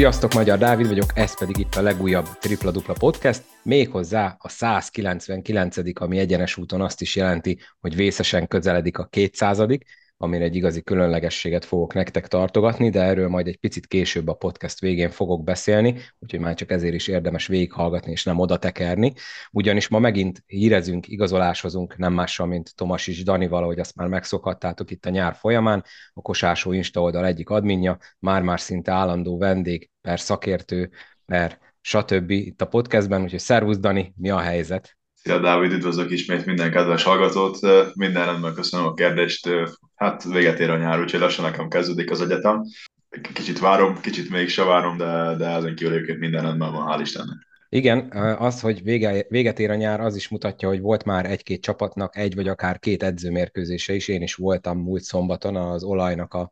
Sziasztok, Magyar Dávid vagyok, ez pedig itt a legújabb Tripla Dupla Podcast, méghozzá a 199. ami egyenes úton azt is jelenti, hogy vészesen közeledik a 200 amire egy igazi különlegességet fogok nektek tartogatni, de erről majd egy picit később a podcast végén fogok beszélni, úgyhogy már csak ezért is érdemes végighallgatni és nem oda tekerni. Ugyanis ma megint hírezünk, igazolásozunk, nem mással, mint Tomas is Danival, ahogy azt már megszokhattátok itt a nyár folyamán, a Kosásó Insta oldal egyik adminja, már-már szinte állandó vendég, per szakértő, per stb. itt a podcastben, úgyhogy szervusz Dani, mi a helyzet? Szia Dávid, üdvözlök ismét minden kedves hallgatót. Minden rendben köszönöm a kérdést. Hát véget ér a nyár, úgyhogy lassan nekem kezdődik az egyetem. Kicsit várom, kicsit még se várom, de, de ezen kívül egyébként minden rendben van, hál' Istennek. Igen, az, hogy vége, véget ér a nyár, az is mutatja, hogy volt már egy-két csapatnak egy vagy akár két edzőmérkőzése is. Én is voltam múlt szombaton az olajnak a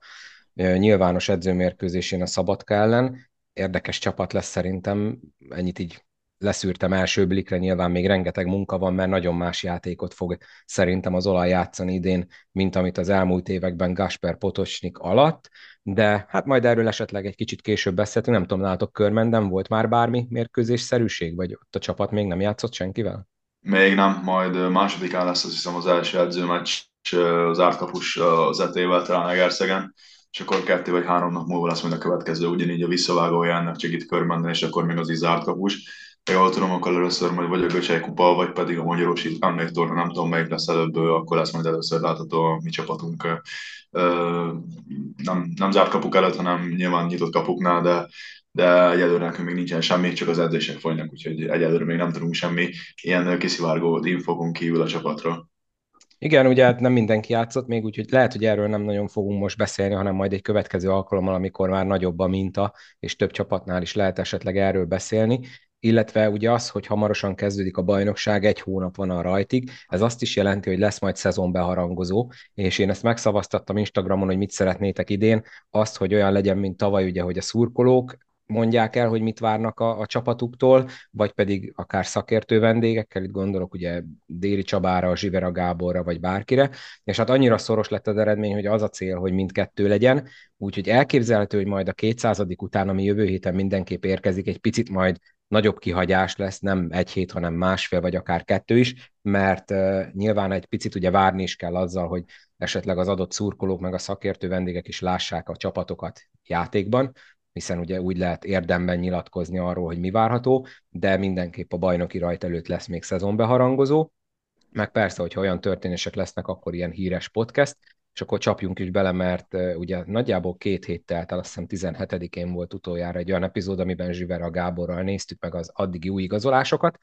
nyilvános edzőmérkőzésén a Szabadka ellen. Érdekes csapat lesz szerintem, ennyit így leszűrtem első blikre, nyilván még rengeteg munka van, mert nagyon más játékot fog szerintem az olaj játszani idén, mint amit az elmúlt években Gasper Potocsnik alatt, de hát majd erről esetleg egy kicsit később beszéltünk, nem tudom, nálatok körmenden volt már bármi mérkőzés szerűség, vagy ott a csapat még nem játszott senkivel? Még nem, majd másodikán lesz azt hiszem az első edzőmeccs az ártkapus az etével talán Egerszegen, és akkor kettő vagy három nap múlva lesz majd a következő, ugyanígy a visszavágója ennek csak itt körmenden, és akkor még az is zárt kapus jól tudom, akkor először majd vagy a Göcsei Kupa, vagy pedig a Magyarosi emléktorna, nem tudom melyik lesz előbb, akkor lesz majd először látható a mi csapatunk. Nem, nem zárt kapuk előtt, hanem nyilván nyitott kapuknál, de de egyelőre nekünk még nincsen semmi, csak az edzések folynak, úgyhogy egyelőre még nem tudunk semmi ilyen kiszivárgó infokon kívül a csapatra. Igen, ugye hát nem mindenki játszott még, úgyhogy lehet, hogy erről nem nagyon fogunk most beszélni, hanem majd egy következő alkalommal, amikor már nagyobb a minta, és több csapatnál is lehet esetleg erről beszélni illetve ugye az, hogy hamarosan kezdődik a bajnokság, egy hónap van a rajtig, ez azt is jelenti, hogy lesz majd szezonbeharangozó, és én ezt megszavaztattam Instagramon, hogy mit szeretnétek idén, azt, hogy olyan legyen, mint tavaly, ugye, hogy a szurkolók mondják el, hogy mit várnak a, a csapatuktól, vagy pedig akár szakértő vendégekkel, itt gondolok ugye Déri Csabára, Zsivera Gáborra, vagy bárkire, és hát annyira szoros lett az eredmény, hogy az a cél, hogy mindkettő legyen, úgyhogy elképzelhető, hogy majd a 200 után, ami jövő héten mindenképp érkezik, egy picit majd nagyobb kihagyás lesz, nem egy hét, hanem másfél, vagy akár kettő is, mert uh, nyilván egy picit ugye várni is kell azzal, hogy esetleg az adott szurkolók, meg a szakértő vendégek is lássák a csapatokat játékban, hiszen ugye úgy lehet érdemben nyilatkozni arról, hogy mi várható, de mindenképp a bajnoki rajt előtt lesz még szezonbeharangozó, meg persze, hogyha olyan történések lesznek, akkor ilyen híres podcast, és akkor csapjunk is bele, mert ugye nagyjából két hét telt el, azt hiszem 17-én volt utoljára egy olyan epizód, amiben Zsivera Gáborral néztük meg az addigi új igazolásokat,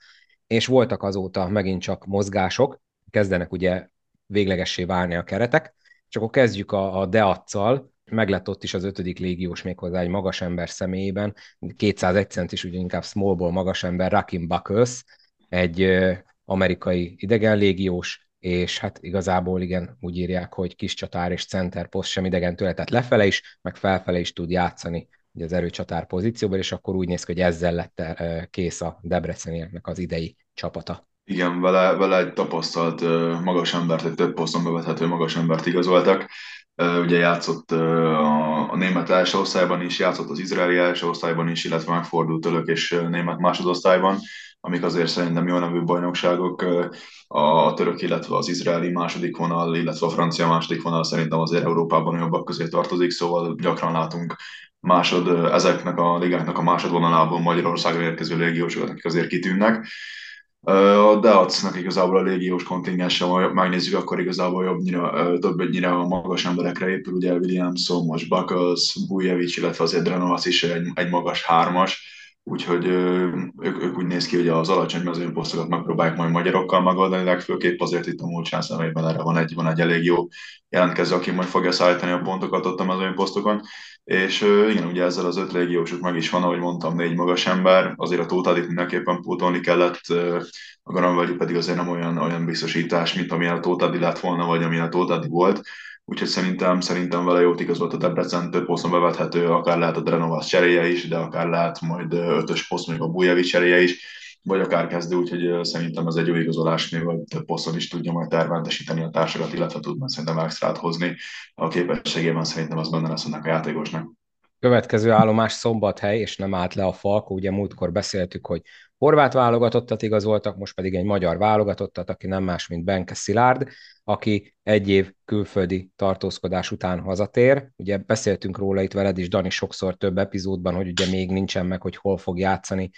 és voltak azóta megint csak mozgások, kezdenek ugye véglegessé válni a keretek, és akkor kezdjük a, a Deac-szal, meg lett ott is az ötödik légiós méghozzá egy magas ember személyében, 201 centis, ugye inkább smallból magas ember, Rakim Buckles, egy amerikai idegen légiós, és hát igazából igen, úgy írják, hogy kis csatár és center poszt sem idegen tőle, tehát lefele is, meg felfele is tud játszani ugye az erőcsatár pozícióban, és akkor úgy néz ki, hogy ezzel lett eh, kész a Debrecenieknek az idei csapata. Igen, vele, vele egy tapasztalt eh, magas embert, egy több poszton bevethető magas embert igazoltak. Eh, ugye játszott a, német első osztályban is, játszott az izraeli első osztályban is, illetve megfordult tölök és német másodosztályban amik azért szerintem jó nevű bajnokságok, a török, illetve az izraeli második vonal, illetve a francia második vonal szerintem azért Európában jobbak közé tartozik, szóval gyakran látunk másod, ezeknek a ligáknak a másodvonalából Magyarországra érkező légiósokat, akik azért kitűnnek. A Deacnak igazából a légiós kontingense, ha megnézzük, akkor igazából jobbnyira, többnyire a magas emberekre épül, ugye Williamson, most Buckles, Bujevic, illetve azért Drenovas is egy, egy magas hármas úgyhogy ők, ők úgy néz ki, hogy az alacsony mezőnyposztokat megpróbálják majd magyarokkal megoldani, legfőképp azért itt a múlcsán szemében erre van egy, van egy elég jó jelentkező, aki majd fogja szállítani a pontokat ott a mezőnyposztokon. És igen, ugye ezzel az öt légiósuk meg is van, ahogy mondtam, négy magas ember, azért a Tótádit mindenképpen pótolni kellett, a Garamvegyi pedig azért nem olyan, olyan biztosítás, mint amilyen a Tótádi lett volna, vagy amilyen a Tótádi volt úgyhogy szerintem, szerintem vele jót igazolt a Debrecen, több poszton bevethető, akár lehet a Drenovas cseréje is, de akár lehet majd ötös poszt, még a Bujevic cseréje is, vagy akár kezdő, úgyhogy szerintem ez egy jó igazolás, mivel több poszton is tudja majd terventesíteni a társakat, illetve tud majd szerintem extrát hozni a képességében, szerintem az benne lesz ennek a játékosnak. Következő állomás Szombathely, és nem állt le a Falko. Ugye múltkor beszéltük, hogy horvát válogatottat igazoltak, most pedig egy magyar válogatottat, aki nem más, mint Benke Szilárd, aki egy év külföldi tartózkodás után hazatér. Ugye beszéltünk róla itt veled is, Dani, sokszor több epizódban, hogy ugye még nincsen meg, hogy hol fog játszani.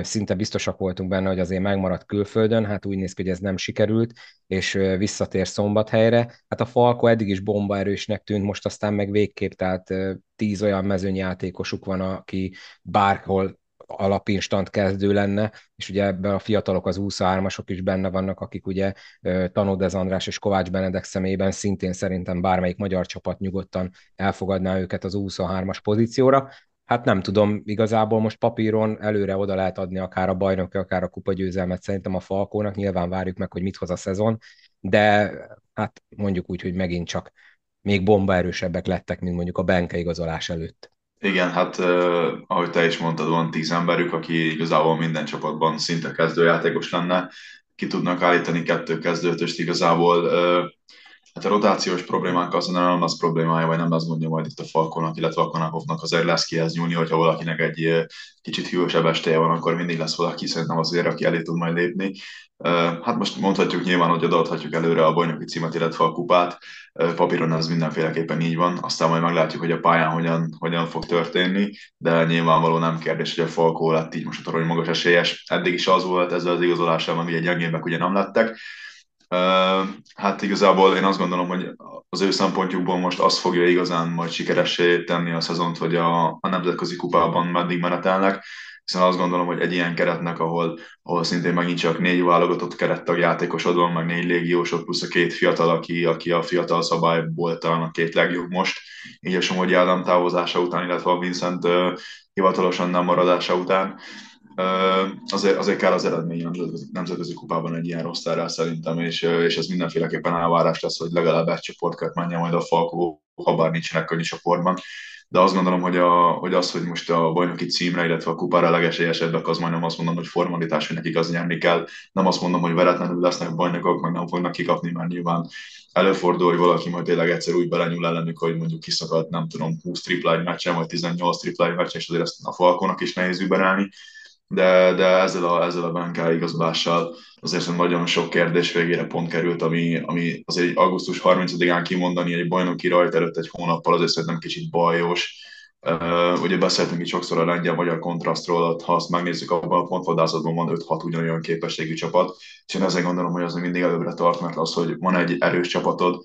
Szinte biztosak voltunk benne, hogy azért megmaradt külföldön, hát úgy néz ki, hogy ez nem sikerült, és visszatér szombathelyre. Hát a Falko eddig is bombaerősnek tűnt, most aztán meg végképp, tehát tíz olyan mezőnyjátékosuk van, aki bárhol alapinstant kezdő lenne, és ugye ebben a fiatalok, az 23-asok is benne vannak, akik ugye Tanódez András és Kovács Benedek személyében szintén szerintem bármelyik magyar csapat nyugodtan elfogadná őket az 23-as pozícióra. Hát nem tudom, igazából most papíron előre oda lehet adni akár a bajnoki, akár a kupa győzelmet szerintem a Falkónak, nyilván várjuk meg, hogy mit hoz a szezon, de hát mondjuk úgy, hogy megint csak még bomba erősebbek lettek, mint mondjuk a Benke igazolás előtt. Igen, hát uh, ahogy te is mondtad, van tíz emberük, aki igazából minden csapatban szinte kezdőjátékos lenne. Ki tudnak állítani kettő kezdőtöst igazából. Uh, hát a rotációs problémák az nem az problémája, vagy nem az mondja majd itt a Falkonak, illetve a Konakovnak azért lesz kihez nyúlni, hogyha valakinek egy kicsit hűvösebb estéje van, akkor mindig lesz valaki, szerintem azért, aki elé tud majd lépni. Hát most mondhatjuk nyilván, hogy odaadhatjuk előre a bajnoki címet, illetve a kupát. Papíron ez mindenféleképpen így van, aztán majd meglátjuk, hogy a pályán hogyan, hogyan fog történni, de nyilvánvaló nem kérdés, hogy a Falkó lett így most a torony magas esélyes. Eddig is az volt ezzel az igazolással, meg ugye gyengébbek ugye nem lettek. Hát igazából én azt gondolom, hogy az ő szempontjukból most az fogja igazán majd sikeressé tenni a szezont, hogy a, a nemzetközi kupában meddig menetelnek, hiszen azt gondolom, hogy egy ilyen keretnek, ahol, ahol szintén megint csak négy válogatott kerettag játékosod van, meg négy légiósok, plusz a két fiatal, aki, aki a fiatal szabályból talán a két legjobb most, így a Somogyi Ádám távozása után, illetve a Vincent hivatalosan nem maradása után. Azért, azért kell az eredmény nemzetközi, nemzetközi kupában egy ilyen rossz szerintem, és, és ez mindenféleképpen elvárás lesz, hogy legalább egy csoportkört menjen majd a Falkó, ha bár nincsenek könnyű csoportban de azt gondolom, hogy, a, hogy az, hogy most a bajnoki címre, illetve a kupára legesélyesebbek, az majdnem azt mondom, hogy formalitás, hogy nekik az nyerni kell. Nem azt mondom, hogy veretlenül lesznek bajnokok, meg nem fognak kikapni, mert nyilván előfordul, hogy valaki majd tényleg egyszer úgy belenyúl ellenük, hogy mondjuk kiszakadt, nem tudom, 20 tripla egy meccsen, vagy 18 tripla egy meccsen, és azért ezt a Falkonak is nehéz überelni de, de ezzel a, ezzel a Benká igazolással azért nagyon sok kérdés végére pont került, ami, ami azért augusztus 30-án kimondani egy bajnoki rajt előtt egy hónappal azért szerintem kicsit bajos. Uh, ugye beszéltünk itt sokszor a lengyel-magyar kontrasztról, ha azt megnézzük, abban a pontvadászatban van 5-6 ugyanolyan képességű csapat, és én ezzel gondolom, hogy az mindig előbbre tart, mert az, hogy van egy erős csapatod,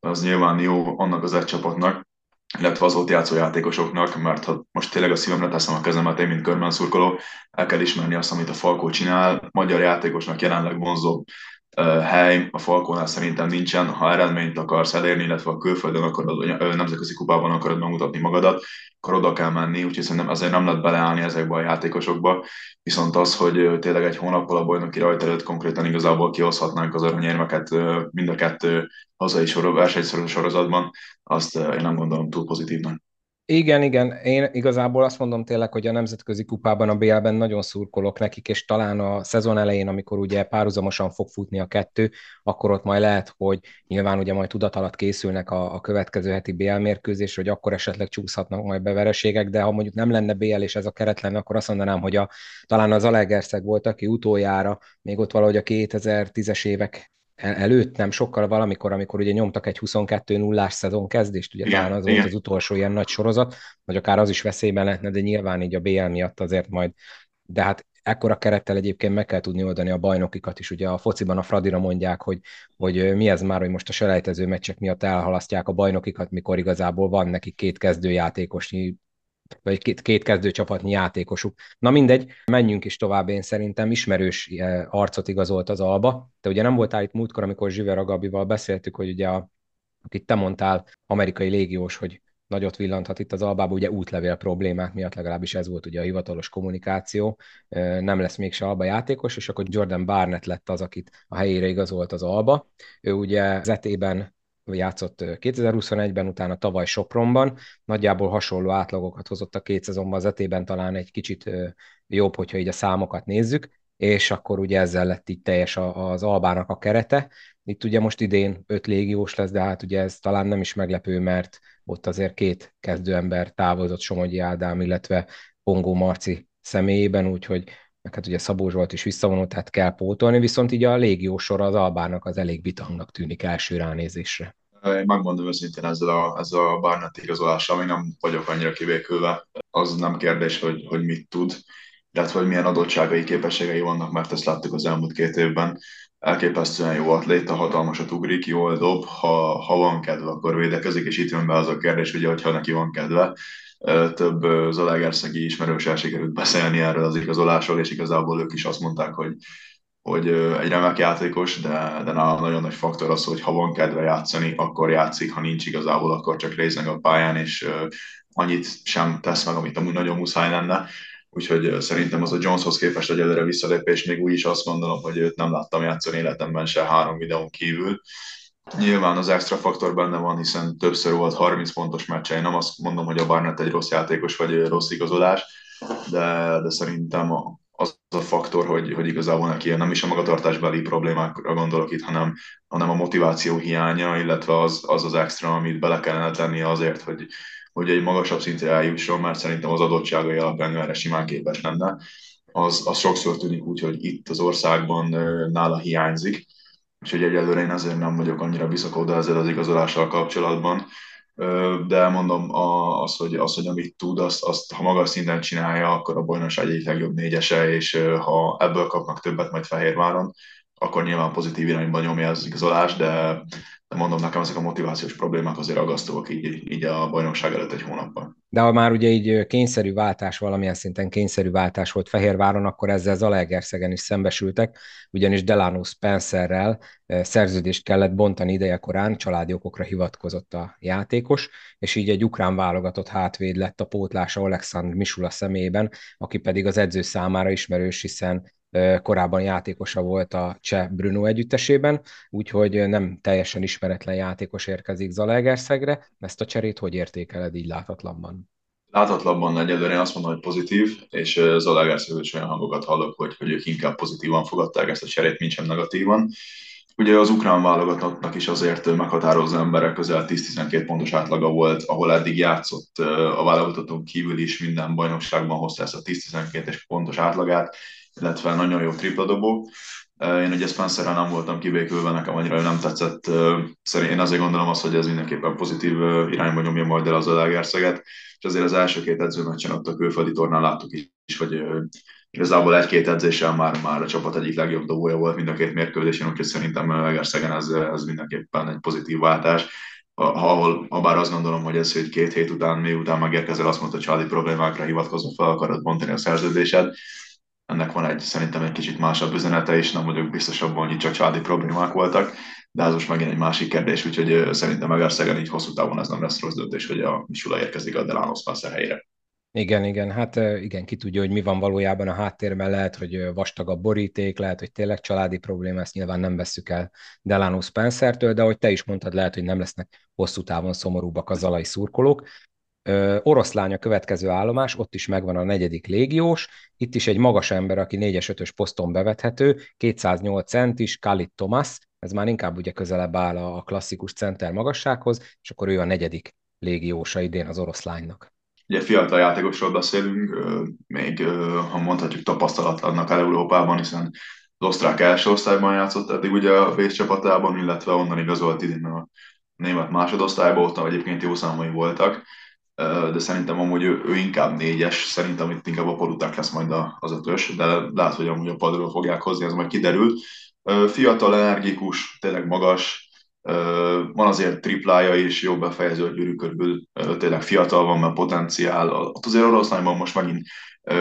az nyilván jó annak az egy csapatnak, illetve az ott játszó játékosoknak, mert ha most tényleg a szívemre teszem a kezemet, én mint körben szurkoló, el kell ismerni azt, amit a Falkó csinál. Magyar játékosnak jelenleg vonzó hely a Falkónál szerintem nincsen, ha eredményt akarsz elérni, illetve a külföldön akarod, nemzetközi kupában akarod megmutatni magadat, akkor oda kell menni, úgyhogy szerintem azért nem lehet beleállni ezekbe a játékosokba, viszont az, hogy tényleg egy hónappal a bajnoki rajt előtt konkrétan igazából kihozhatnánk az aranyérmeket mind a kettő hazai versenysorozatban, azt én nem gondolom túl pozitívnak. Igen, igen. Én igazából azt mondom tényleg, hogy a nemzetközi kupában, a BL-ben nagyon szurkolok nekik, és talán a szezon elején, amikor ugye párhuzamosan fog futni a kettő, akkor ott majd lehet, hogy nyilván ugye majd tudat alatt készülnek a, a következő heti BL mérkőzés, hogy akkor esetleg csúszhatnak majd bevereségek, de ha mondjuk nem lenne BL és ez a keret lenne, akkor azt mondanám, hogy a, talán az Alegerszeg volt, aki utoljára, még ott valahogy a 2010-es évek előtt, nem sokkal valamikor, amikor ugye nyomtak egy 22 0 szezon kezdést, ugye igen, talán az igen. volt az utolsó ilyen nagy sorozat, vagy akár az is veszélyben lehetne, de nyilván így a BL miatt azért majd, de hát ekkora kerettel egyébként meg kell tudni oldani a bajnokikat is. Ugye a fociban a Fradira mondják, hogy, hogy mi ez már, hogy most a selejtező meccsek miatt elhalasztják a bajnokikat, mikor igazából van neki két kezdőjátékosnyi vagy két, két kezdőcsapatnyi játékosuk. Na mindegy, menjünk is tovább, én szerintem ismerős eh, arcot igazolt az Alba. Te ugye nem voltál itt múltkor, amikor Zsiver Agabival beszéltük, hogy ugye a, akit te mondtál, amerikai légiós, hogy nagyot villanthat itt az albába, ugye útlevél problémák miatt legalábbis ez volt ugye a hivatalos kommunikáció, eh, nem lesz mégse alba játékos, és akkor Jordan Barnett lett az, akit a helyére igazolt az alba. Ő ugye zetében játszott 2021-ben, utána tavaly Sopronban, nagyjából hasonló átlagokat hozott a két szezonban, az etében talán egy kicsit jobb, hogyha így a számokat nézzük, és akkor ugye ezzel lett így teljes az Albának a kerete. Itt ugye most idén öt légiós lesz, de hát ugye ez talán nem is meglepő, mert ott azért két kezdőember távozott Somogyi Ádám, illetve Pongó Marci személyében, úgyhogy meg hát ugye Szabó Zsolt is visszavonult, tehát kell pótolni, viszont így a légió sor az Albának az elég bitangnak tűnik első ránézésre. Én megmondom őszintén ezzel a, ezzel a Barnett igazolással, még nem vagyok annyira kivékülve. Az nem kérdés, hogy, hogy mit tud, illetve hogy milyen adottságai, képességei vannak, mert ezt láttuk az elmúlt két évben. Elképesztően jó atléta, hatalmasat ugrik, jól dob, ha, ha van kedve, akkor védekezik, és itt jön be az a kérdés, ugye, hogy ha neki van kedve, több Zalaegerszegi ismerőssel sikerült beszélni erről az igazolásról, és igazából ők is azt mondták, hogy, hogy egy remek játékos, de, de nagyon nagy faktor az, hogy ha van kedve játszani, akkor játszik, ha nincs igazából, akkor csak részleg a pályán, és annyit sem tesz meg, amit amúgy nagyon muszáj lenne. Úgyhogy szerintem az a Joneshoz képest egy előre visszalépés, még úgy is azt gondolom, hogy őt nem láttam játszani életemben se három videón kívül. Nyilván az extra faktor benne van, hiszen többször volt 30 pontos meccse. Én nem azt mondom, hogy a Barnett egy rossz játékos vagy rossz igazolás, de, de szerintem az a faktor, hogy, hogy igazából neki nem is a magatartásbeli problémákra gondolok itt, hanem, hanem a motiváció hiánya, illetve az, az az extra, amit bele kellene tenni azért, hogy, hogy egy magasabb szintre eljusson, mert szerintem az adottságai alapján erre simán képes lenne. Az, az sokszor tűnik úgy, hogy itt az országban nála hiányzik, úgyhogy egyelőre én azért nem vagyok annyira bizakodó ezzel az igazolással kapcsolatban, de mondom, az, hogy, az, hogy amit tud, azt, azt ha magas szinten csinálja, akkor a bajnokság egyik legjobb négyese, és ha ebből kapnak többet majd Fehérváron, akkor nyilván pozitív irányba nyomja az igazolás, de, de mondom, nekem ezek a motivációs problémák azért ragasztóak így, így a bajnokság előtt egy hónapban. De ha már ugye így kényszerű váltás, valamilyen szinten kényszerű váltás volt Fehérváron, akkor ezzel Zalaegerszegen is szembesültek, ugyanis Delano Spencerrel szerződést kellett bontani ideje korán, családi hivatkozott a játékos, és így egy ukrán válogatott hátvéd lett a pótlása Alexandr Misula szemében, aki pedig az edző számára ismerős, hiszen korábban játékosa volt a Cseh Bruno együttesében, úgyhogy nem teljesen ismeretlen játékos érkezik Zalaegerszegre. Ezt a cserét hogy értékeled így látatlanban? Látatlanban egyelőre én azt mondom, hogy pozitív, és Zalaegerszegről is olyan hangokat hallok, hogy, hogy ők inkább pozitívan fogadták ezt a cserét, mint sem negatívan. Ugye az ukrán válogatottnak is azért meghatározó emberek közel 10-12 pontos átlaga volt, ahol eddig játszott a válogatottunk kívül is minden bajnokságban hozta ezt a 10-12-es pontos átlagát, illetve nagyon jó tripladobó. Én ugye Spencerrel nem voltam kibékülve, nekem annyira nem tetszett. Szerintem én azért gondolom azt, hogy ez mindenképpen pozitív irányba nyomja majd el az Adagerszeget, és azért az első két edzőmeccsen ott a külföldi tornán láttuk is, hogy igazából egy-két edzéssel már, már a csapat egyik legjobb dobója volt mind a két mérkőzésen, úgyhogy szerintem Egerszegen ez, ez mindenképpen egy pozitív váltás. Ahol, ha bár azt gondolom, hogy ez, hogy két hét után, miután megérkezel, azt mondta, hogy családi problémákra hivatkozva fel akarod bontani a szerződésed, ennek van egy szerintem egy kicsit másabb üzenete, és nem vagyok biztos abban, hogy csak családi problémák voltak, de ez most megint egy másik kérdés, úgyhogy szerintem Megerszegen így hosszú távon ez nem lesz rossz döntés, hogy a Misula érkezik a Delano Spencer helyére. Igen, igen, hát igen, ki tudja, hogy mi van valójában a háttérben, lehet, hogy vastag a boríték, lehet, hogy tényleg családi probléma, ezt nyilván nem vesszük el Delano Spencertől, de ahogy te is mondtad, lehet, hogy nem lesznek hosszú távon szomorúbbak a zalai szurkolók. Oroszlány a következő állomás, ott is megvan a negyedik légiós, itt is egy magas ember, aki 4-es 5-ös poszton bevethető, 208 centis, Kalit Thomas, ez már inkább ugye közelebb áll a klasszikus center magassághoz, és akkor ő a negyedik légiósa idén az oroszlánynak. Ugye fiatal játékosról beszélünk, még ha mondhatjuk tapasztalatlannak el Európában, hiszen az osztrák első osztályban játszott eddig ugye a Bécs csapatában, illetve onnan igazolt idén a német másodosztályban, ott egyébként jó számai voltak de szerintem amúgy ő, ő inkább négyes, szerintem itt inkább a Poluták lesz majd az ötös, de lehet, hogy amúgy a padról fogják hozni, ez majd kiderül. Fiatal, energikus, tényleg magas, van azért triplája is, jó befejező a gyűrű körül, tényleg fiatal van, mert potenciál. Ott azért Oroszlányban most megint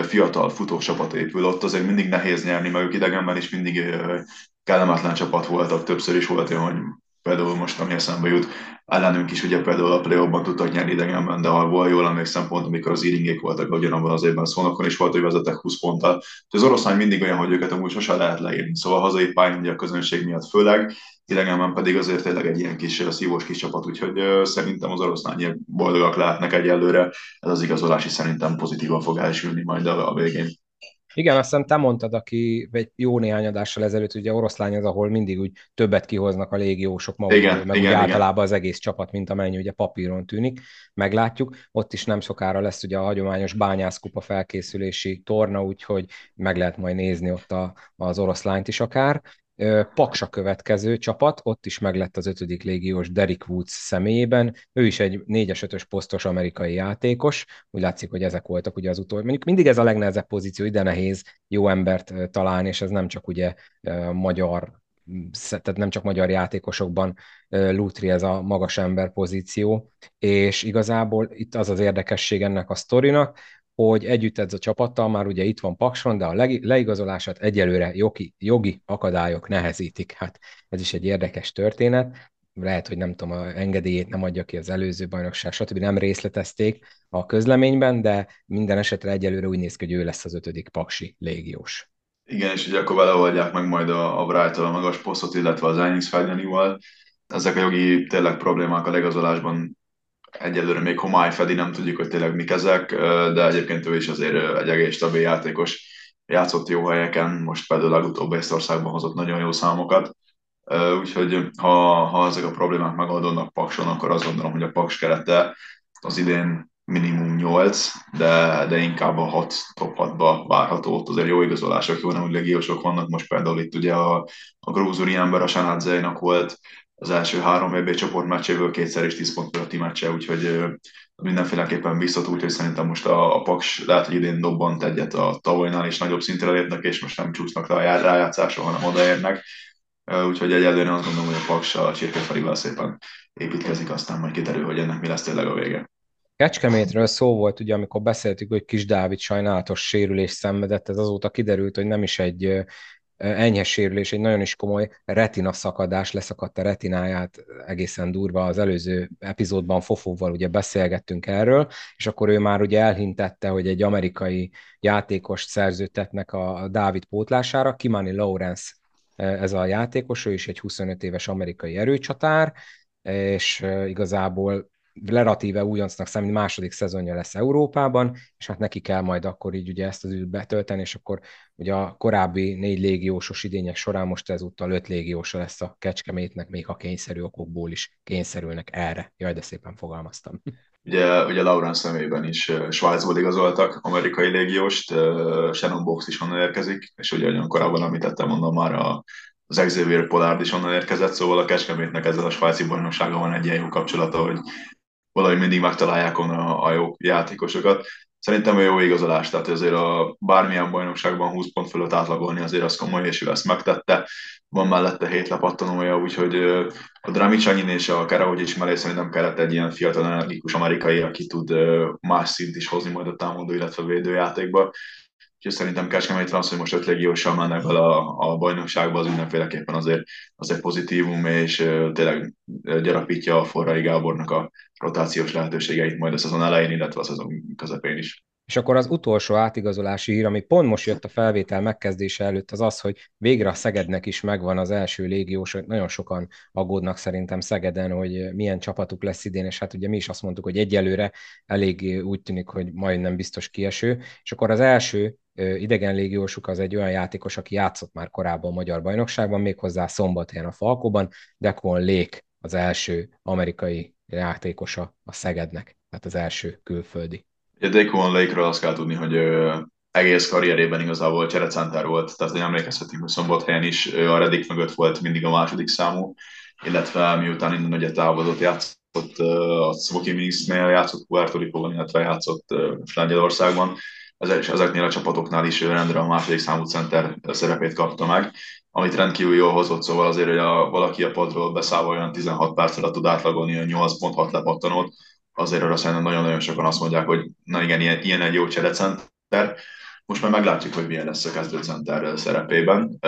fiatal futócsapat épül, ott azért mindig nehéz nyerni, mert ők idegenben is mindig kellemetlen csapat voltak, többször is volt olyan, hogy például most ami eszembe jut, ellenünk is ugye például a play tudtak nyerni idegenben, de ha volt jól emlékszem pont, amikor az íringék voltak ugyanabban az évben, szónokon is volt, hogy vezettek 20 ponttal. Az oroszlány mindig olyan, hogy őket amúgy sose lehet leírni. Szóval hazai pályán ugye a közönség miatt főleg, idegenben pedig azért tényleg egy ilyen kis szívós kis csapat, úgyhogy szerintem az oroszlányok boldogak lehetnek egyelőre. Ez az igazolás is szerintem pozitívan fog elsülni majd a, a végén. Igen, azt hiszem te mondtad, aki egy jó néhány adással ezelőtt, ugye oroszlány az, ahol mindig úgy többet kihoznak a légiósok magukból, igen, meg igen, úgy általában az egész csapat, mint amennyi ugye papíron tűnik, meglátjuk. Ott is nem sokára lesz ugye a hagyományos bányászkupa felkészülési torna, úgyhogy meg lehet majd nézni ott a, az oroszlányt is akár. Paksa következő csapat, ott is meglett az ötödik légiós Derek Woods személyében. Ő is egy 4-5-ös posztos amerikai játékos. Úgy látszik, hogy ezek voltak ugye az utolsó. Mondjuk mindig ez a legnehezebb pozíció, ide nehéz jó embert találni, és ez nem csak ugye magyar tehát nem csak magyar játékosokban lútri ez a magas ember pozíció, és igazából itt az az érdekesség ennek a sztorinak, hogy együtt ez a csapattal, már ugye itt van Pakson, de a leigazolását egyelőre jogi, jogi akadályok nehezítik. Hát ez is egy érdekes történet. Lehet, hogy nem tudom, a engedélyét nem adja ki az előző bajnokság, stb. nem részletezték a közleményben, de minden esetre egyelőre úgy néz ki, hogy ő lesz az ötödik paksi légiós. Igen, és ugye akkor beleoldják meg majd a, a Brighton magas posztot, illetve az Enyis Fagnanival. Ezek a jogi tényleg problémák a legazolásban egyelőre még homály fedi, nem tudjuk, hogy tényleg mik ezek, de egyébként ő is azért egy egész stabil játékos, játszott jó helyeken, most például legutóbb Észtországban hozott nagyon jó számokat, úgyhogy ha, ha ezek a problémák megoldódnak Pakson, akkor azt gondolom, hogy a Paks kerete az idén minimum 8, de, de inkább a 6 top 6-ba várható, ott azért jó igazolások, jó nem úgy legiósok vannak, most például itt ugye a, a grúzuri ember a Sanadzeinak volt az első három VB csoport meccséből kétszer is 10 pont fölötti meccse, úgyhogy mindenféleképpen biztató, úgyhogy szerintem most a, a Paks lehet, hogy idén dobbant egyet a tavainál, és nagyobb szintre lépnek, és most nem csúsznak le a rájátszásra, hanem odaérnek. Úgyhogy egyelőre azt gondolom, hogy a Paks a Csirkefelivel szépen építkezik, aztán majd kiderül, hogy ennek mi lesz tényleg a vége. Kecskemétről szó volt, ugye, amikor beszéltük, hogy Kis Dávid sajnálatos sérülés szenvedett, ez azóta kiderült, hogy nem is egy enyhe sérülés, egy nagyon is komoly retina szakadás, leszakadt a retináját egészen durva. Az előző epizódban Fofóval ugye beszélgettünk erről, és akkor ő már ugye elhintette, hogy egy amerikai játékos szerződtetnek a Dávid pótlására, Kimani Lawrence ez a játékos, ő is egy 25 éves amerikai erőcsatár, és igazából relatíve újoncnak számít, második szezonja lesz Európában, és hát neki kell majd akkor így ugye ezt az időt betölteni, és akkor ugye a korábbi négy légiósos idények során most ezúttal öt légiósa lesz a Kecskemétnek, még ha kényszerű okokból is kényszerülnek erre. Jaj, de szépen fogalmaztam. Ugye, ugye Laurent szemében is Svájcból igazoltak amerikai légióst, Shannon Box is onnan érkezik, és ugye olyan korábban említettem, mondom már a, az Xavier Pollard is onnan érkezett, szóval a Kecskemétnek ezzel a svájci bajnoksága van egy ilyen jó kapcsolata, hogy valahogy mindig megtalálják a, a jó játékosokat. Szerintem jó igazolás, tehát azért a bármilyen bajnokságban 20 pont fölött átlagolni azért az komoly, és ő ezt megtette. Van mellette hét lepattanója, úgyhogy a Dramicsanyin és a Karahogy ismerés szerintem kellett egy ilyen fiatal energikus amerikai, aki tud más szint is hozni majd a támadó, illetve védőjátékba. Úgyhogy szerintem Kecskemétre az, hogy most öt légióssal mennek bele a, a bajnokságba, az mindenféleképpen azért, azért pozitívum, és tényleg gyarapítja a Forrai Gábornak a rotációs lehetőségeit majd a szezon elején, illetve a szezon közepén is. És akkor az utolsó átigazolási hír, ami pont most jött a felvétel megkezdése előtt, az az, hogy végre a Szegednek is megvan az első légiós, nagyon sokan aggódnak szerintem Szegeden, hogy milyen csapatuk lesz idén, és hát ugye mi is azt mondtuk, hogy egyelőre elég úgy tűnik, hogy majdnem biztos kieső, és akkor az első idegen légiósuk az egy olyan játékos, aki játszott már korábban a Magyar Bajnokságban, méghozzá szombathelyen a Falkóban, Decon Lake az első amerikai játékosa a Szegednek, tehát az első külföldi. Ugye Decon Lake-ről azt kell tudni, hogy egész karrierében igazából cserecenter volt, tehát hogy emlékezhetünk, hogy szombathelyen is a Redik mögött volt mindig a második számú, illetve miután innen ugye távozott, játszott a Smoky Minx-nél, játszott Puerto Rico-ban, illetve játszott Lengyelországban, és ezeknél a csapatoknál is rendre a második számú center szerepét kapta meg, amit rendkívül jól hozott, szóval azért, hogy a, valaki a padról beszállva olyan 16 perc alatt tud átlagolni a 8.6 lepattanót, azért arra szerintem nagyon-nagyon sokan azt mondják, hogy na igen, ilyen, ilyen egy jó cserecenter. Most már meglátjuk, hogy milyen lesz a kezdőcenter szerepében.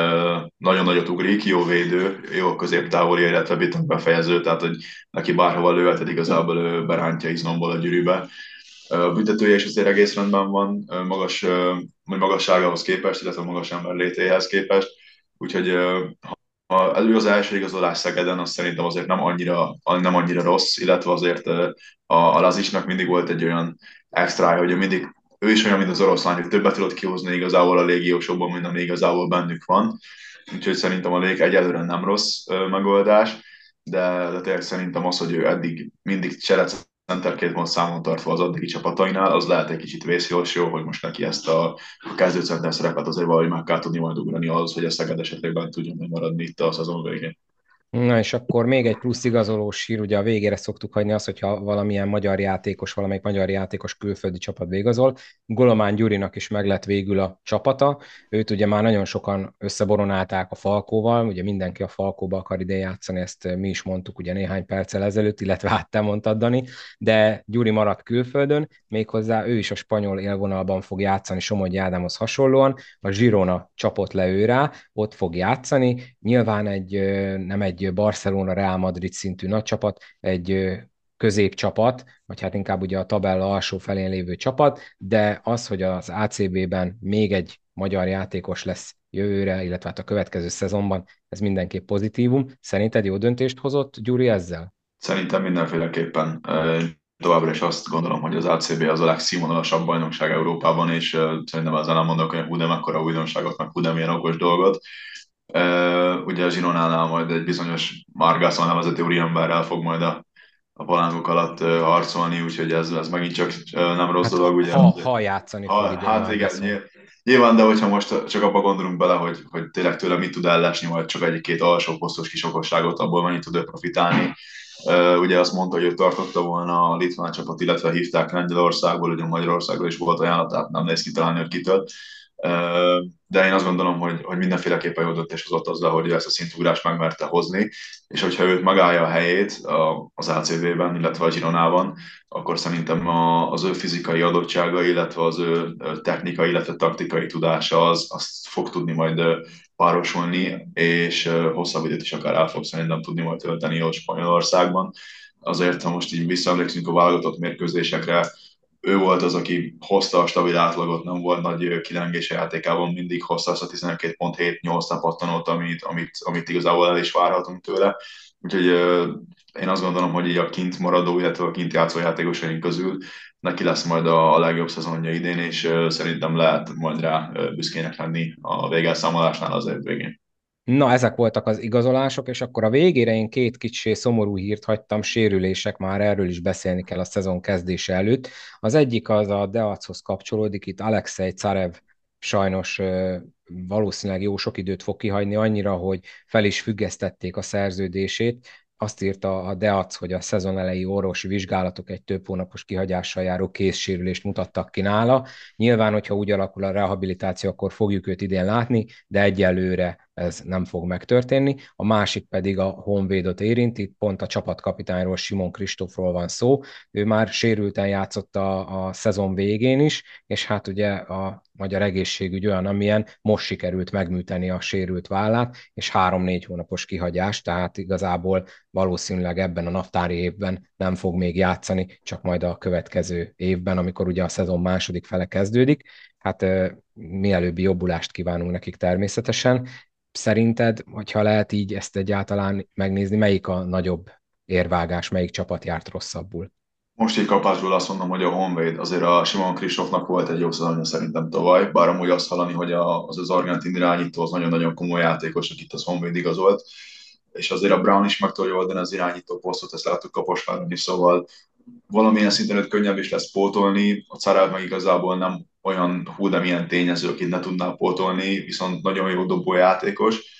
Nagyon nagyot ugrik, jó védő, jó középtávoli, illetve bitok befejező, tehát hogy neki bárhova lőheted, igazából ő berántja izomból a gyűrűbe a büntetője is azért egész rendben van, magas, vagy magasságához képest, illetve magas ember létéhez képest, úgyhogy ha elő az első igazolás Szegeden, az szerintem azért nem annyira, nem annyira rossz, illetve azért a, a Lazisnak mindig volt egy olyan extra, hogy mindig ő is olyan, mint az oroszlán, hogy többet tudott kihozni igazából a légiósokban, mint ami igazából bennük van. Úgyhogy szerintem a lég egyelőre nem rossz megoldás, de, de tényleg szerintem az, hogy ő eddig mindig cseret centerként van számon tartva az addigi csapatainál, az lehet egy kicsit vészjós jó, hogy most neki ezt a, a kezdőcenter szerepet azért valahogy meg kell tudni majd ugrani az, hogy a Szeged esetleg bent tudjon maradni itt a szezon végén. Na és akkor még egy plusz igazolós hír, ugye a végére szoktuk hagyni azt, hogyha valamilyen magyar játékos, valamelyik magyar játékos külföldi csapat végazol. Golomán Gyurinak is meg lett végül a csapata. Őt ugye már nagyon sokan összeboronálták a Falkóval, ugye mindenki a Falkóba akar ide játszani, ezt mi is mondtuk ugye néhány perccel ezelőtt, illetve hát te mondtad, Dani, de Gyuri maradt külföldön, méghozzá ő is a spanyol élvonalban fog játszani Somogyi Ádámhoz hasonlóan, a Girona csapott le ő ott fog játszani, nyilván egy, nem egy egy Barcelona, Real Madrid szintű nagy csapat, egy középcsapat, vagy hát inkább ugye a tabella alsó felén lévő csapat, de az, hogy az ACB-ben még egy magyar játékos lesz jövőre, illetve hát a következő szezonban, ez mindenképp pozitívum. Szerinted jó döntést hozott Gyuri ezzel? Szerintem mindenféleképpen. Továbbra is azt gondolom, hogy az ACB az a legszínvonalasabb bajnokság Európában, és szerintem ezzel nem mondok, hogy hú, de mekkora újdonságot, meg hú, de milyen okos dolgot ugye a Zsironánál majd egy bizonyos Margászon nevezeti úriemberrel fog majd a, a palánkok alatt harcolni, úgyhogy ez, ez megint csak nem rossz hát, dolog. Ugye, ha, ha játszani ha, fog Hát igen, nyilván, de hogyha most csak abba gondolunk bele, hogy, hogy tényleg tőle mit tud ellesni, vagy csak egy-két alsó posztos kis okosságot, abból mennyit tud ő profitálni. Uh, ugye azt mondta, hogy ő tartotta volna a litván csapat, illetve hívták Lengyelországból, ugye Magyarországról is volt ajánlat, tehát nem néz ki találni, hogy kitől de én azt gondolom, hogy, hogy mindenféleképpen jó döntés hozott azzal, hogy ezt a szintugrást megmerte hozni, és hogyha őt megállja a helyét az ACV-ben, illetve a Gironában, akkor szerintem az ő fizikai adottsága, illetve az ő technikai, illetve taktikai tudása az, azt fog tudni majd párosulni, és hosszabb időt is akár el fog szerintem tudni majd tölteni ott Spanyolországban. Azért, ha most így visszaemlékszünk a válogatott mérkőzésekre, ő volt az, aki hozta a stabil átlagot, nem volt nagy kilengése játékában, mindig hozta azt a 12.7-8 tapattanót, amit, amit, amit igazából el is várhatunk tőle. Úgyhogy én azt gondolom, hogy így a kint maradó, illetve a kint játszó játékosaink közül neki lesz majd a legjobb szezonja idén, és szerintem lehet majd rá büszkének lenni a végelszámolásnál az év végén. Na, ezek voltak az igazolások, és akkor a végére én két kicsi szomorú hírt hagytam, sérülések, már erről is beszélni kell a szezon kezdése előtt. Az egyik az a Deachoz kapcsolódik, itt Alexei Carev sajnos valószínűleg jó sok időt fog kihagyni, annyira, hogy fel is függesztették a szerződését, azt írta a DEAC, hogy a szezon elejé orvosi vizsgálatok egy több hónapos kihagyással járó készsérülést mutattak ki nála. Nyilván, hogyha úgy alakul a rehabilitáció, akkor fogjuk őt idén látni, de egyelőre ez nem fog megtörténni. A másik pedig a Honvédot érinti, pont a csapatkapitányról, Simon Kristófról van szó. Ő már sérülten játszott a, a szezon végén is, és hát ugye a magyar egészségügy olyan, amilyen most sikerült megműteni a sérült vállát, és három-négy hónapos kihagyás, tehát igazából valószínűleg ebben a naptári évben nem fog még játszani, csak majd a következő évben, amikor ugye a szezon második fele kezdődik. Hát mielőbbi jobbulást kívánunk nekik természetesen. Szerinted, hogyha lehet így ezt egyáltalán megnézni, melyik a nagyobb érvágás, melyik csapat járt rosszabbul? Most egy kapásból azt mondom, hogy a Honvéd azért a Simon Kristófnak volt egy jó szezonja szerintem tavaly, bár amúgy azt hallani, hogy az az argentin irányító az nagyon-nagyon komoly játékos, akit az Honvéd igazolt, és azért a Brown is meg tudja oldani az irányító posztot, ezt láttuk Kaposváron is, szóval valamilyen szinten őt könnyebb is lesz pótolni, a Carev meg igazából nem olyan hú, de milyen tényező, akit ne tudná pótolni, viszont nagyon jó dobó játékos,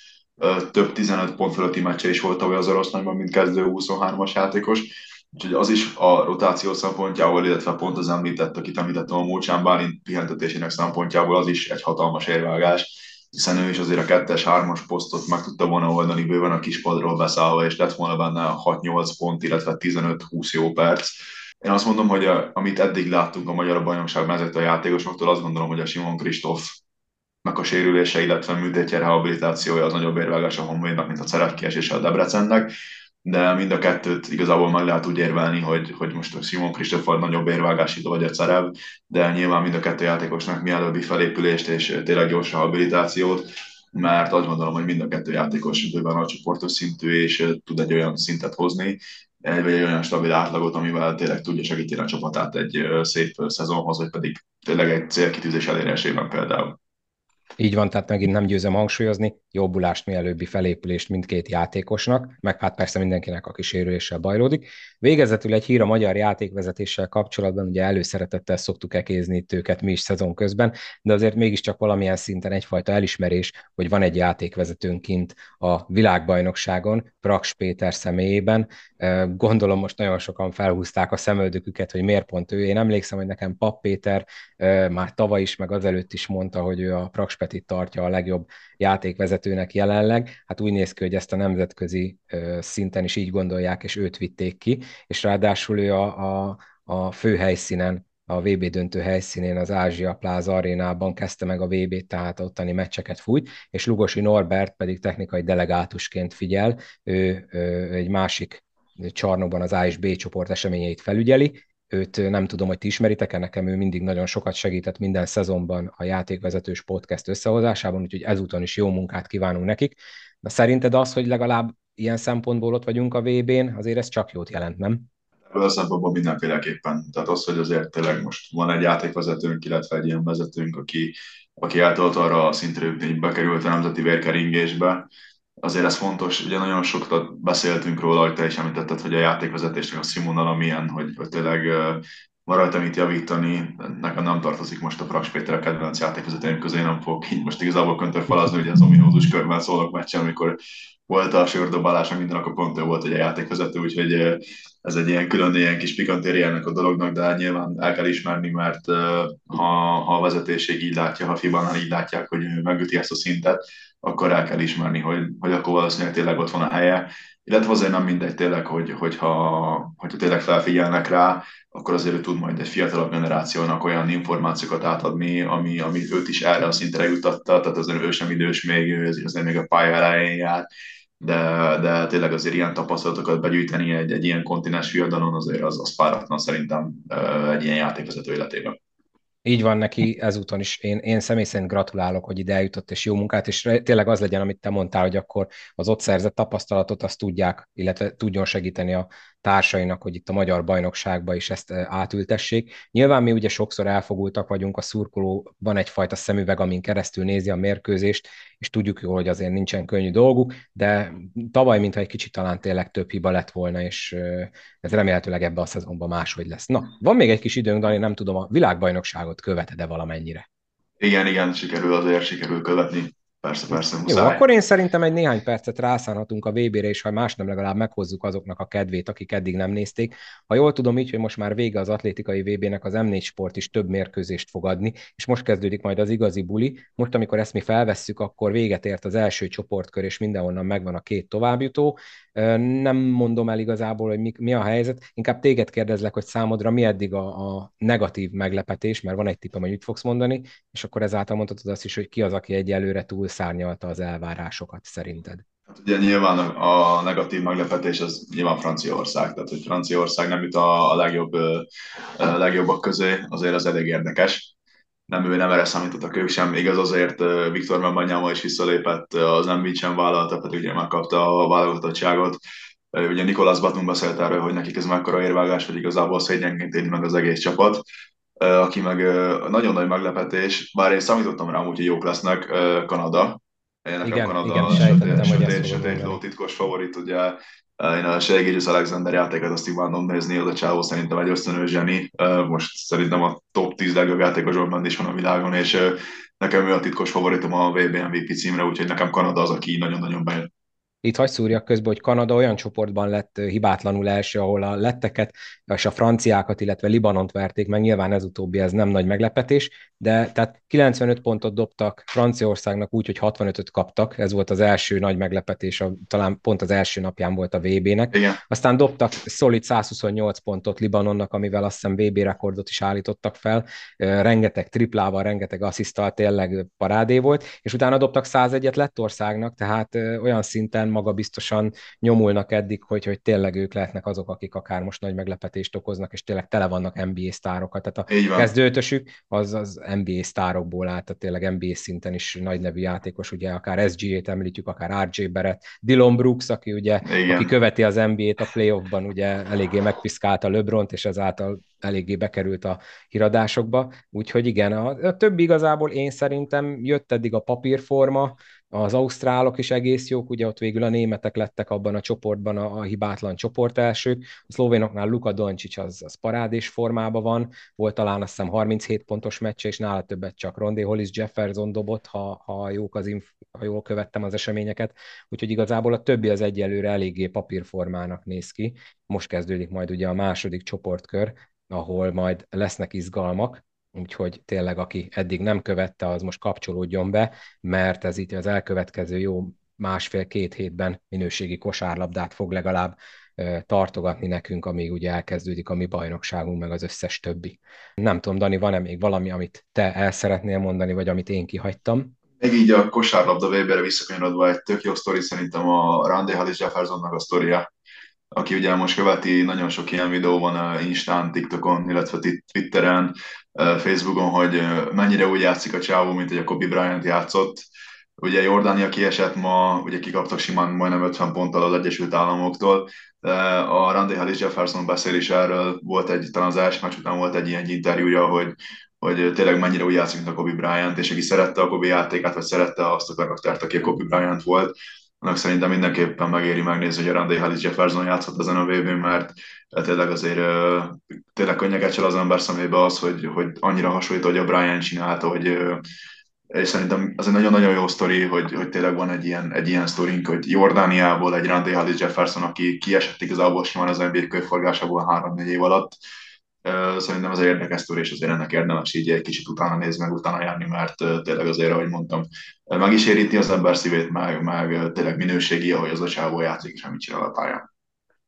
több 15 pont fölötti meccse is volt tavaly az orosz nagyban, mint kezdő 23-as játékos, Úgyhogy az is a rotáció szempontjából, illetve pont az említett, akit említettem a Múlcsán Bálint pihentetésének szempontjából, az is egy hatalmas érvágás, hiszen ő is azért a kettes, hármas posztot meg tudta volna oldani bőven a kispadról beszállva, és lett volna benne 6-8 pont, illetve 15-20 jó perc. Én azt mondom, hogy a, amit eddig láttunk a Magyar Bajnokságban ezeket a játékosoktól, azt gondolom, hogy a Simon Kristóf a sérülése, illetve műtétje rehabilitációja az nagyobb érvágás a Honvédnak, mint a Cerekkies és a Debrecennek. De mind a kettőt igazából meg lehet úgy érvelni, hogy, hogy most a Simon Christopher nagyobb érvágási vagy a Cerev, de nyilván mind a kettő játékosnak mielőbbi felépülést és tényleg gyors rehabilitációt, mert azt gondolom, hogy mind a kettő játékos bőven a csoportos szintű, és tud egy olyan szintet hozni, egy, vagy egy olyan stabil átlagot, amivel tényleg tudja segíteni a csapatát egy szép szezonhoz, vagy pedig tényleg egy célkitűzés elérésében például. Így van, tehát megint nem győzem hangsúlyozni, jobbulást, mielőbbi felépülést mindkét játékosnak, meg hát persze mindenkinek, aki sérüléssel bajlódik. Végezetül egy hír a magyar játékvezetéssel kapcsolatban, ugye előszeretettel szoktuk ekézni itt őket mi is szezon közben, de azért mégiscsak valamilyen szinten egyfajta elismerés, hogy van egy játékvezetőnk kint a világbajnokságon, Praks Péter személyében. Gondolom most nagyon sokan felhúzták a szemöldöküket, hogy miért pont ő. Én emlékszem, hogy nekem Pap Péter már tavaly is, meg azelőtt is mondta, hogy ő a Praks Petit tartja a legjobb játékvezetőnek jelenleg. Hát úgy néz ki, hogy ezt a nemzetközi szinten is így gondolják, és őt vitték ki, és ráadásul ő a, a, a fő helyszínen a VB döntő helyszínén, az Ázsia Plaza arénában kezdte meg a VB-t, tehát ottani meccseket fújt, és Lugosi Norbert pedig technikai delegátusként figyel, ő, ő egy másik csarnokban az A csoport eseményeit felügyeli, őt nem tudom, hogy ti ismeritek-e, nekem ő mindig nagyon sokat segített minden szezonban a játékvezetős podcast összehozásában, úgyhogy ezúton is jó munkát kívánunk nekik. Na szerinted az, hogy legalább ilyen szempontból ott vagyunk a VB-n, azért ez csak jót jelent, nem? Ebből a szempontból mindenféleképpen. Tehát az, hogy azért tényleg most van egy játékvezetőnk, illetve egy ilyen vezetőnk, aki, aki által arra a szintre hogy bekerült a nemzeti vérkeringésbe, azért ez fontos, ugye nagyon sokat beszéltünk róla, hogy te is említetted, hogy a játékvezetésnek a színvonala milyen, hogy, hogy tényleg van rajta mit javítani, nekem nem tartozik most a Praks Péter a kedvenc játékvezetőim közé, nem fogok így most igazából köntörfalazni, hogy az ominózus körben szólok meccsen, amikor volt a sördobálás, minden akkor pont volt egy játékvezető, úgyhogy ez egy ilyen külön ilyen kis pikantériának a dolognak, de nyilván el kell ismerni, mert ha, ha a vezetőség így látja, ha Fibánál így látják, hogy megüti ezt a szintet, akkor el kell ismerni, hogy, hogy akkor valószínűleg tényleg ott van a helye. Illetve azért nem mindegy tényleg, hogy, hogyha, hogyha tényleg felfigyelnek rá, akkor azért ő tud majd egy fiatalabb generációnak olyan információkat átadni, ami, ami őt is erre a szintre jutatta, tehát azért ő sem idős még, ő azért még a pálya elején jár, de, de tényleg azért ilyen tapasztalatokat begyűjteni egy, egy ilyen kontinens fiadalon azért az, az páratlan szerintem egy ilyen játékvezető életében. Így van neki ezúton is. Én, én személy szerint gratulálok, hogy ide eljutott, és jó munkát, és tényleg az legyen, amit te mondtál, hogy akkor az ott szerzett tapasztalatot azt tudják, illetve tudjon segíteni a társainak, hogy itt a magyar bajnokságba is ezt átültessék. Nyilván mi ugye sokszor elfogultak vagyunk, a szurkoló van egyfajta szemüveg, amin keresztül nézi a mérkőzést, és tudjuk jól, hogy azért nincsen könnyű dolguk, de tavaly, mintha egy kicsit talán tényleg több hiba lett volna, és ez remélhetőleg ebben a szezonban máshogy lesz. Na, van még egy kis időnk, Dani, nem tudom, a világbajnokságot követed-e valamennyire? Igen, igen, sikerül azért, sikerül követni. Persze, persze, muszáj. Jó, akkor én szerintem egy néhány percet rászánhatunk a VB-re, és ha más nem, legalább meghozzuk azoknak a kedvét, akik eddig nem nézték. Ha jól tudom így, hogy most már vége az atlétikai VB-nek, az M4 Sport is több mérkőzést fog adni, és most kezdődik majd az igazi buli. Most, amikor ezt mi felvesszük, akkor véget ért az első csoportkör, és mindenhonnan megvan a két továbbjutó. Nem mondom el igazából, hogy mi, mi a helyzet, inkább téged kérdezlek, hogy számodra mi eddig a, a negatív meglepetés, mert van egy tippem, hogy mit fogsz mondani, és akkor ezáltal mondhatod azt is, hogy ki az, aki egyelőre túlszárnyalta az elvárásokat szerinted. Hát ugye nyilván a negatív meglepetés az nyilván Franciaország, tehát hogy Franciaország nem jut a, a legjobb, a legjobbak közé, azért az elég érdekes. Nem ő nem erre számítottak ők sem, igaz azért Viktor Membanyáma is visszalépett, az nem sem vállalta, pedig ugye megkapta a válogatottságot. Ugye Nikolas Batum beszélt erről, hogy nekik ez mekkora érvágás, hogy igazából szégyenként éli meg az egész csapat aki meg nagyon nagy meglepetés, bár én számítottam rá, hogy jók lesznek, Kanada. Én nekem igen, Kanada igen, a sötét, sötét, sötét ló titkos favorit, ugye én a Segégyus Alexander játékot azt imádom nézni, az a csávó szerintem egy ösztönő zseni. Most szerintem a top 10 legjobb játékosokban is van a világon, és nekem ő a titkos favoritom a VB MVP címre, úgyhogy nekem Kanada az, aki nagyon-nagyon bejön. Itt hagy szúrjak közben, hogy Kanada olyan csoportban lett hibátlanul első, ahol a letteket és a franciákat, illetve Libanont verték meg, nyilván ez utóbbi ez nem nagy meglepetés, de tehát 95 pontot dobtak Franciaországnak úgy, hogy 65-öt kaptak, ez volt az első nagy meglepetés, a, talán pont az első napján volt a VB-nek. Aztán dobtak szolid 128 pontot Libanonnak, amivel azt hiszem VB rekordot is állítottak fel, rengeteg triplával, rengeteg asszisztal, tényleg parádé volt, és utána dobtak 101-et Lettországnak, tehát olyan szinten ilyen magabiztosan nyomulnak eddig, hogy, hogy tényleg ők lehetnek azok, akik akár most nagy meglepetést okoznak, és tényleg tele vannak NBA sztárokat. Tehát a kezdőtösük az az NBA sztárokból állt, tehát tényleg NBA szinten is nagy nevű játékos, ugye akár SGA-t említjük, akár RJ Barrett, Dylan Brooks, aki ugye, Igen. aki követi az NBA-t a playoffban, ugye eléggé megpiszkálta LeBront, és ezáltal eléggé bekerült a híradásokba, úgyhogy igen, a, a többi igazából én szerintem jött eddig a papírforma, az ausztrálok is egész jók, ugye ott végül a németek lettek abban a csoportban a, a hibátlan csoport elsők, a szlovénoknál Luka Doncic az, az parádés formában van, volt talán azt hiszem 37 pontos meccse, és nála többet csak Rondé Hollis Jefferson dobott, ha, ha, jók az inf- ha jól követtem az eseményeket, úgyhogy igazából a többi az egyelőre eléggé papírformának néz ki. Most kezdődik majd ugye a második csoportkör, ahol majd lesznek izgalmak, úgyhogy tényleg aki eddig nem követte, az most kapcsolódjon be, mert ez itt az elkövetkező jó másfél-két hétben minőségi kosárlabdát fog legalább tartogatni nekünk, amíg ugye elkezdődik a mi bajnokságunk, meg az összes többi. Nem tudom, Dani, van-e még valami, amit te el szeretnél mondani, vagy amit én kihagytam? Még így a kosárlabda Weberre visszakanyarodva egy tök jó sztori szerintem a Randy Hollis Jeffersonnak a sztoria, aki ugye most követi, nagyon sok ilyen videó van a Instán, TikTokon, illetve Twitteren, Facebookon, hogy mennyire úgy játszik a csávó, mint hogy a Kobe Bryant játszott. Ugye Jordánia kiesett ma, ugye kikaptak simán majdnem 50 ponttal az Egyesült Államoktól, a Randy Hollis Jefferson beszél is erről, volt egy, talán az első meccs után volt egy ilyen interjúja, hogy, hogy tényleg mennyire úgy játszik, mint a Kobe Bryant, és aki szerette a Kobe játékát, vagy szerette azt a karaktert, aki a Kobe Bryant volt, annak szerintem mindenképpen megéri megnézni, hogy a Randy Hollis Jefferson játszott ezen a vb mert tényleg azért tényleg könnyeget az ember szemébe az, hogy, hogy annyira hasonlít, hogy a Brian csinálta, hogy és szerintem az egy nagyon-nagyon jó sztori, hogy, hogy tényleg van egy ilyen, egy ilyen sztorink, hogy Jordániából egy Randy Hollis Jefferson, aki kiesett igazából simán az NBA körforgásából három-négy év alatt, Szerintem az érdekes sztori, és azért ennek érdemes így egy kicsit utána nézni, meg utána járni, mert tényleg azért, ahogy mondtam, meg is érinti az ember szívét, meg, meg tényleg minőségi, ahogy az a csávó játszik, és amit csinál a pályán.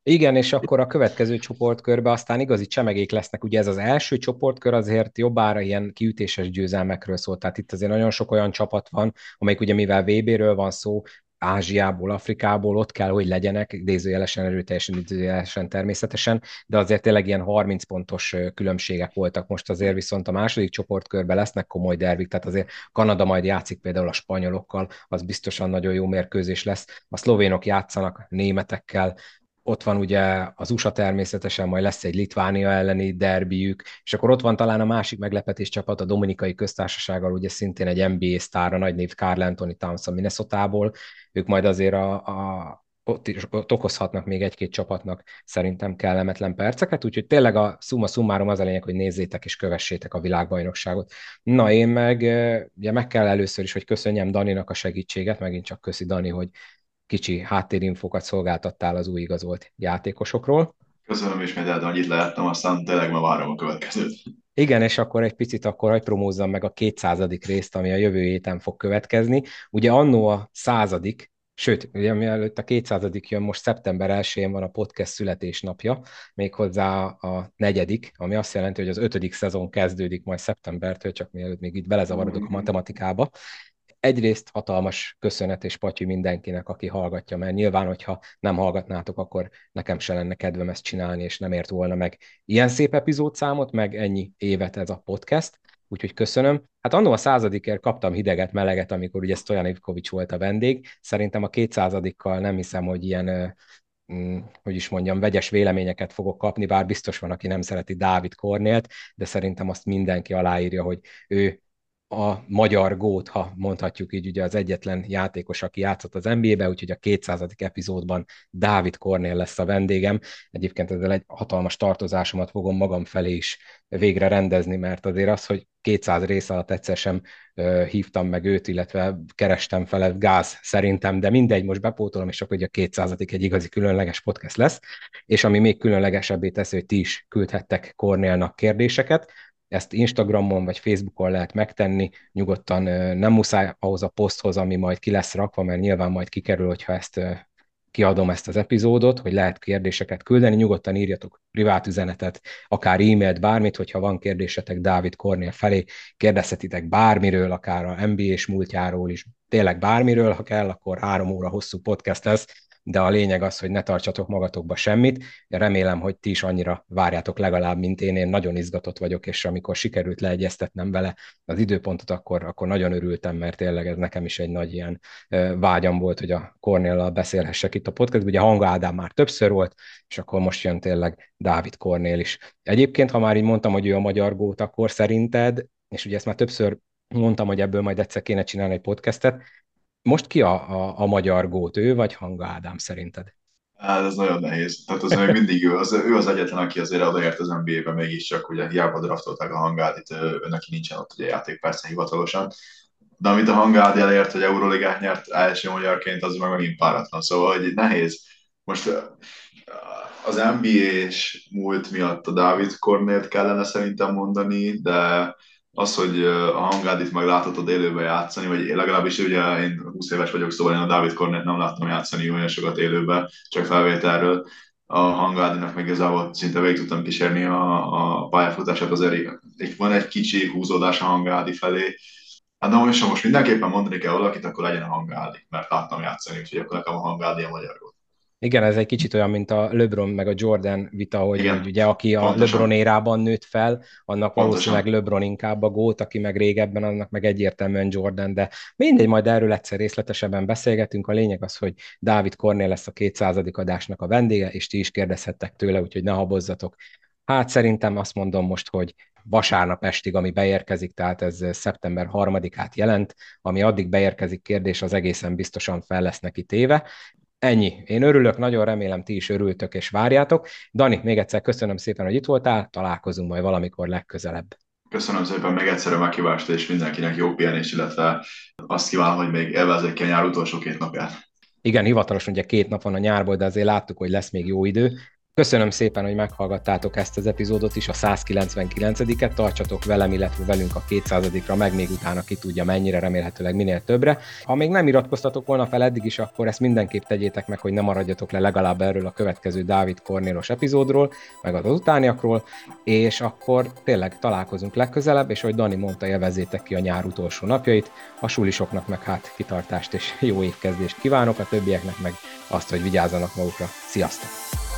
Igen, és akkor a következő csoportkörbe aztán igazi csemegék lesznek. Ugye ez az első csoportkör azért jobbára ilyen kiütéses győzelmekről szól. Tehát itt azért nagyon sok olyan csapat van, amelyik ugye mivel VB-ről van szó, Ázsiából, Afrikából, ott kell, hogy legyenek, idézőjelesen erőteljesen, idézőjelesen természetesen, de azért tényleg ilyen 30 pontos különbségek voltak. Most azért viszont a második csoportkörben lesznek komoly dervik, tehát azért Kanada majd játszik például a spanyolokkal, az biztosan nagyon jó mérkőzés lesz. A szlovénok játszanak németekkel, ott van ugye az USA természetesen, majd lesz egy Litvánia elleni derbiük, és akkor ott van talán a másik meglepetés csapat, a Dominikai Köztársasággal, ugye szintén egy NBA sztár, a nagy név Carl Anthony Towns a Minnesota-ból, ők majd azért a, a ott, is, ott okozhatnak még egy-két csapatnak szerintem kellemetlen perceket, úgyhogy tényleg a summa summarum az a lényeg, hogy nézzétek és kövessétek a világbajnokságot. Na én meg, ugye meg kell először is, hogy köszönjem Daninak a segítséget, megint csak köszi Dani, hogy kicsi háttérinfokat szolgáltattál az új igazolt játékosokról. Köszönöm is, mert annyit lehettem, aztán tényleg ma várom a következőt. Igen, és akkor egy picit akkor hogy promózzam meg a 200. részt, ami a jövő héten fog következni. Ugye annó a századik, sőt, ugye mielőtt a 200. jön, most szeptember 1-én van a podcast születésnapja, méghozzá a negyedik, ami azt jelenti, hogy az ötödik szezon kezdődik majd szeptembertől, csak mielőtt még itt belezavarodok a matematikába egyrészt hatalmas köszönet és patyi mindenkinek, aki hallgatja, mert nyilván, hogyha nem hallgatnátok, akkor nekem se lenne kedvem ezt csinálni, és nem ért volna meg ilyen szép epizódszámot, meg ennyi évet ez a podcast, úgyhogy köszönöm. Hát annó a századikért kaptam hideget, meleget, amikor ugye Stojan Ivkovics volt a vendég. Szerintem a kétszázadikkal nem hiszem, hogy ilyen mm, hogy is mondjam, vegyes véleményeket fogok kapni, bár biztos van, aki nem szereti Dávid Kornélt, de szerintem azt mindenki aláírja, hogy ő a magyar gót, ha mondhatjuk így, ugye az egyetlen játékos, aki játszott az NBA-be, úgyhogy a 200. epizódban Dávid Kornél lesz a vendégem. Egyébként ezzel egy hatalmas tartozásomat fogom magam felé is végre rendezni, mert azért az, hogy 200 rész alatt egyszer sem hívtam meg őt, illetve kerestem fel gáz szerintem, de mindegy, most bepótolom, és akkor ugye a 200 egy igazi különleges podcast lesz, és ami még különlegesebbé teszi, hogy ti is küldhettek Kornélnak kérdéseket, ezt Instagramon vagy Facebookon lehet megtenni, nyugodtan nem muszáj ahhoz a poszthoz, ami majd ki lesz rakva, mert nyilván majd kikerül, hogyha ezt kiadom ezt az epizódot, hogy lehet kérdéseket küldeni, nyugodtan írjatok privát üzenetet, akár e-mailt, bármit, hogyha van kérdésetek Dávid Kornél felé, kérdezhetitek bármiről, akár a NBA-s múltjáról is, tényleg bármiről, ha kell, akkor három óra hosszú podcast lesz, de a lényeg az, hogy ne tartsatok magatokba semmit. Remélem, hogy ti is annyira várjátok legalább, mint én. Én nagyon izgatott vagyok, és amikor sikerült leegyeztetnem vele az időpontot, akkor, akkor nagyon örültem, mert tényleg ez nekem is egy nagy ilyen vágyam volt, hogy a Kornéllal beszélhessek itt a podcast. Ugye Hanga Ádám már többször volt, és akkor most jön tényleg Dávid Kornél is. Egyébként, ha már így mondtam, hogy ő a magyar gót, akkor szerinted, és ugye ezt már többször mondtam, hogy ebből majd egyszer kéne csinálni egy podcastet, most ki a, a, a magyar gót, ő vagy Hanga Ádám szerinted? Hát ez nagyon nehéz. Tehát az még mindig ő az, ő az egyetlen, aki azért odaért az NBA-be mégiscsak, ugye hiába draftolták a Hangádit, ő, neki nincsen ott ugye játék persze hivatalosan. De amit a Hangád elért, hogy Euroligát nyert első magyarként, az meg megint páratlan. Szóval, hogy nehéz. Most az NBA-s múlt miatt a Dávid Kornélt kellene szerintem mondani, de az, hogy a Hangádit meg láthatod élőben játszani, vagy legalábbis ugye én 20 éves vagyok, szóval én a David Cornet nem láttam játszani olyan sokat élőben, csak felvételről. A Hangádinak meg igazából szinte végig tudtam kísérni a, a pályafutását, azért van egy kicsi húzódás a Hangádi felé, Hát de most, most mindenképpen mondani kell valakit, akkor legyen a Hangádi, mert láttam játszani, úgyhogy akkor nekem a Hangádi a magyar volt. Igen, ez egy kicsit olyan, mint a LeBron meg a Jordan vita, hogy, hogy ugye aki a Pontosan. LeBron érában nőtt fel, annak Pontosan. valószínűleg LeBron inkább a gót, aki meg régebben, annak meg egyértelműen Jordan, de mindegy, majd erről egyszer részletesebben beszélgetünk. A lényeg az, hogy Dávid Kornél lesz a 200. adásnak a vendége, és ti is kérdezhettek tőle, úgyhogy ne habozzatok. Hát szerintem azt mondom most, hogy vasárnap estig, ami beérkezik, tehát ez szeptember harmadikát jelent, ami addig beérkezik kérdés, az egészen biztosan fel lesz neki téve, Ennyi. Én örülök, nagyon remélem ti is örültök és várjátok. Dani, még egyszer köszönöm szépen, hogy itt voltál, találkozunk majd valamikor legközelebb. Köszönöm szépen még egyszer a meghívást, és mindenkinek jó pihenés, illetve azt kívánom, hogy még élvezzék a nyár utolsó két napját. Igen, hivatalosan ugye két nap van a nyárból, de azért láttuk, hogy lesz még jó idő. Köszönöm szépen, hogy meghallgattátok ezt az epizódot is, a 199-et, tartsatok velem, illetve velünk a 200-ra, meg még utána ki tudja mennyire, remélhetőleg minél többre. Ha még nem iratkoztatok volna fel eddig is, akkor ezt mindenképp tegyétek meg, hogy ne maradjatok le legalább erről a következő Dávid Kornélos epizódról, meg az utániakról, és akkor tényleg találkozunk legközelebb, és hogy Dani mondta, élvezzétek ki a nyár utolsó napjait, a sulisoknak meg hát kitartást és jó évkezdést kívánok, a többieknek meg azt, hogy vigyázzanak magukra. Sziasztok!